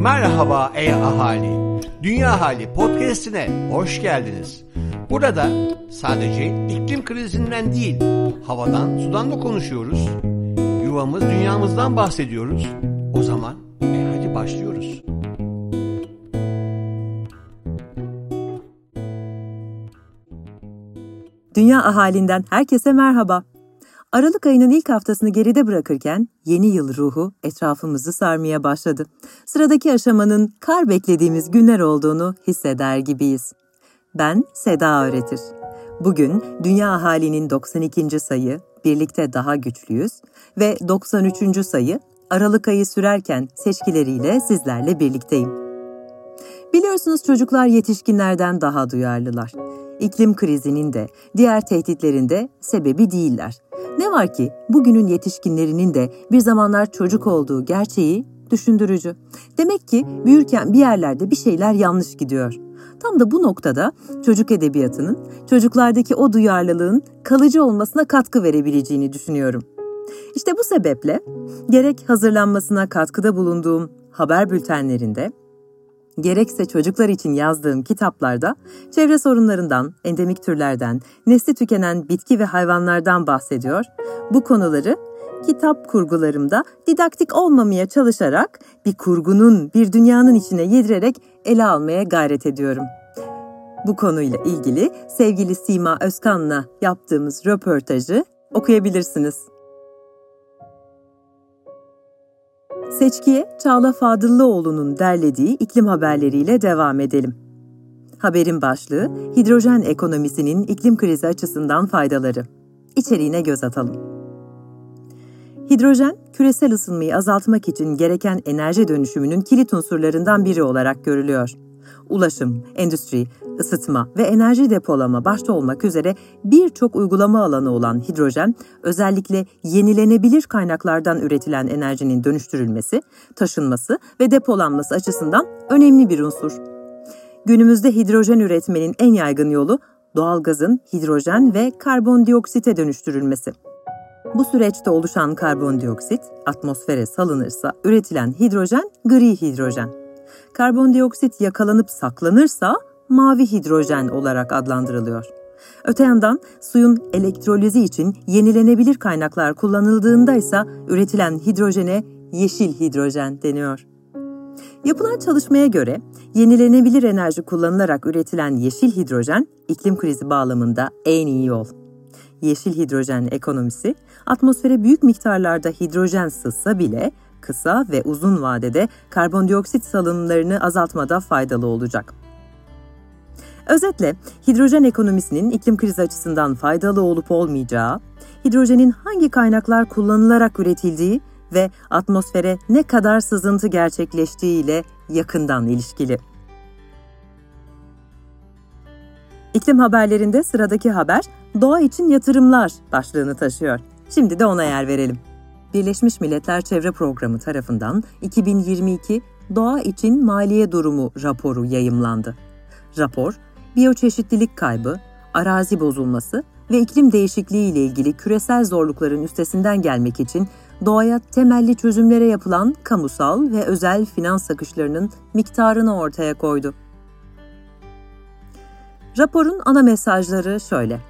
Merhaba ey ahali. Dünya Hali podcast'ine hoş geldiniz. Burada sadece iklim krizinden değil, havadan, sudan da konuşuyoruz. Yuvamız, dünyamızdan bahsediyoruz. O zaman e hadi başlıyoruz. Dünya ahalinden herkese merhaba. Aralık ayının ilk haftasını geride bırakırken yeni yıl ruhu etrafımızı sarmaya başladı. Sıradaki aşamanın kar beklediğimiz günler olduğunu hisseder gibiyiz. Ben Seda Öğretir. Bugün Dünya Ahalinin 92. sayı Birlikte Daha Güçlüyüz ve 93. sayı Aralık ayı sürerken seçkileriyle sizlerle birlikteyim. Biliyorsunuz çocuklar yetişkinlerden daha duyarlılar. İklim krizinin de diğer tehditlerin de sebebi değiller. Ne var ki bugünün yetişkinlerinin de bir zamanlar çocuk olduğu gerçeği düşündürücü. Demek ki büyürken bir yerlerde bir şeyler yanlış gidiyor. Tam da bu noktada çocuk edebiyatının çocuklardaki o duyarlılığın kalıcı olmasına katkı verebileceğini düşünüyorum. İşte bu sebeple gerek hazırlanmasına katkıda bulunduğum haber bültenlerinde gerekse çocuklar için yazdığım kitaplarda çevre sorunlarından, endemik türlerden, nesli tükenen bitki ve hayvanlardan bahsediyor. Bu konuları kitap kurgularımda didaktik olmamaya çalışarak bir kurgunun, bir dünyanın içine yedirerek ele almaya gayret ediyorum. Bu konuyla ilgili sevgili Sima Özkan'la yaptığımız röportajı okuyabilirsiniz. Seçkiye Çağla Fadıllıoğlu'nun derlediği iklim haberleriyle devam edelim. Haberin başlığı hidrojen ekonomisinin iklim krizi açısından faydaları. İçeriğine göz atalım. Hidrojen, küresel ısınmayı azaltmak için gereken enerji dönüşümünün kilit unsurlarından biri olarak görülüyor. Ulaşım, endüstri, ısıtma ve enerji depolama başta olmak üzere birçok uygulama alanı olan hidrojen, özellikle yenilenebilir kaynaklardan üretilen enerjinin dönüştürülmesi, taşınması ve depolanması açısından önemli bir unsur. Günümüzde hidrojen üretmenin en yaygın yolu doğalgazın hidrojen ve karbondioksite dönüştürülmesi. Bu süreçte oluşan karbondioksit atmosfere salınırsa üretilen hidrojen gri hidrojen. Karbondioksit yakalanıp saklanırsa mavi hidrojen olarak adlandırılıyor. Öte yandan suyun elektrolizi için yenilenebilir kaynaklar kullanıldığında ise üretilen hidrojene yeşil hidrojen deniyor. Yapılan çalışmaya göre yenilenebilir enerji kullanılarak üretilen yeşil hidrojen iklim krizi bağlamında en iyi yol. Yeşil hidrojen ekonomisi atmosfere büyük miktarlarda hidrojen sızsa bile kısa ve uzun vadede karbondioksit salınımlarını azaltmada faydalı olacak. Özetle hidrojen ekonomisinin iklim krizi açısından faydalı olup olmayacağı, hidrojenin hangi kaynaklar kullanılarak üretildiği ve atmosfere ne kadar sızıntı gerçekleştiği ile yakından ilişkili. İklim haberlerinde sıradaki haber doğa için yatırımlar başlığını taşıyor. Şimdi de ona yer verelim. Birleşmiş Milletler Çevre Programı tarafından 2022 Doğa için Maliye Durumu raporu yayımlandı. Rapor, biyoçeşitlilik kaybı, arazi bozulması ve iklim değişikliği ile ilgili küresel zorlukların üstesinden gelmek için doğaya temelli çözümlere yapılan kamusal ve özel finans akışlarının miktarını ortaya koydu. Raporun ana mesajları şöyle.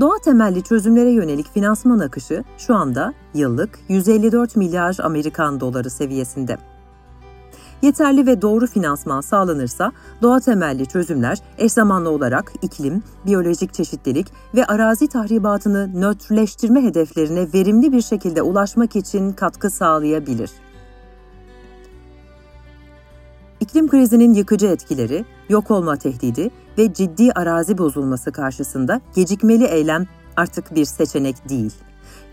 Doğa temelli çözümlere yönelik finansman akışı şu anda yıllık 154 milyar Amerikan doları seviyesinde. Yeterli ve doğru finansman sağlanırsa doğa temelli çözümler eş zamanlı olarak iklim, biyolojik çeşitlilik ve arazi tahribatını nötrleştirme hedeflerine verimli bir şekilde ulaşmak için katkı sağlayabilir. İklim krizinin yıkıcı etkileri, yok olma tehdidi ve ciddi arazi bozulması karşısında gecikmeli eylem artık bir seçenek değil.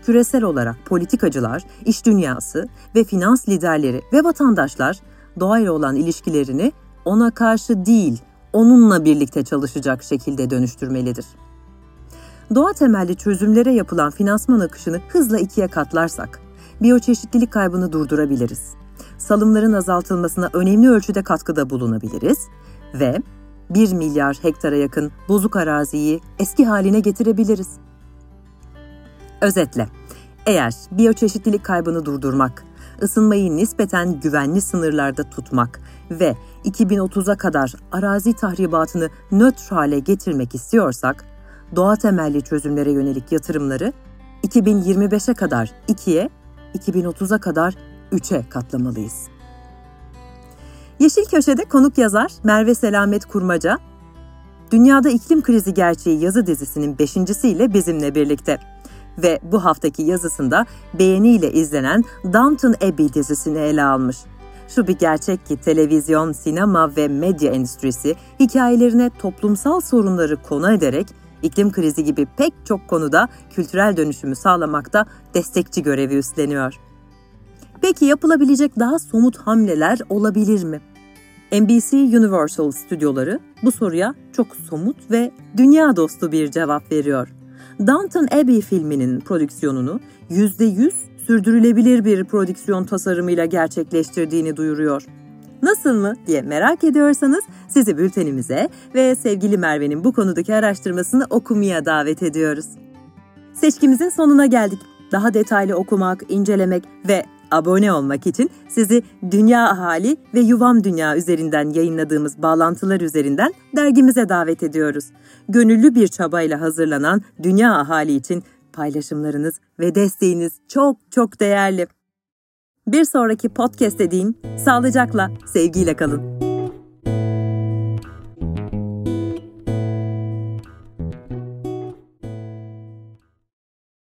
Küresel olarak politikacılar, iş dünyası ve finans liderleri ve vatandaşlar doğayla olan ilişkilerini ona karşı değil, onunla birlikte çalışacak şekilde dönüştürmelidir. Doğa temelli çözümlere yapılan finansman akışını hızla ikiye katlarsak, biyoçeşitlilik kaybını durdurabiliriz. Salımların azaltılmasına önemli ölçüde katkıda bulunabiliriz ve 1 milyar hektara yakın bozuk araziyi eski haline getirebiliriz. Özetle, eğer biyoçeşitlilik kaybını durdurmak, ısınmayı nispeten güvenli sınırlarda tutmak ve 2030'a kadar arazi tahribatını nötr hale getirmek istiyorsak, doğa temelli çözümlere yönelik yatırımları 2025'e kadar 2'ye, 2030'a kadar 3'e katlamalıyız. Yeşil Köşe'de konuk yazar Merve Selamet Kurmaca, Dünyada İklim Krizi Gerçeği yazı dizisinin beşincisiyle bizimle birlikte. Ve bu haftaki yazısında beğeniyle izlenen Downton Abbey dizisini ele almış. Şu bir gerçek ki televizyon, sinema ve medya endüstrisi hikayelerine toplumsal sorunları konu ederek iklim krizi gibi pek çok konuda kültürel dönüşümü sağlamakta destekçi görevi üstleniyor. Peki yapılabilecek daha somut hamleler olabilir mi? NBC Universal stüdyoları bu soruya çok somut ve dünya dostu bir cevap veriyor. Downton Abbey filminin prodüksiyonunu %100 sürdürülebilir bir prodüksiyon tasarımıyla gerçekleştirdiğini duyuruyor. Nasıl mı diye merak ediyorsanız sizi bültenimize ve sevgili Merve'nin bu konudaki araştırmasını okumaya davet ediyoruz. Seçkimizin sonuna geldik. Daha detaylı okumak, incelemek ve abone olmak için sizi Dünya Ahali ve Yuvam Dünya üzerinden yayınladığımız bağlantılar üzerinden dergimize davet ediyoruz. Gönüllü bir çabayla hazırlanan Dünya Ahali için paylaşımlarınız ve desteğiniz çok çok değerli. Bir sonraki podcast dediğin sağlıcakla, sevgiyle kalın.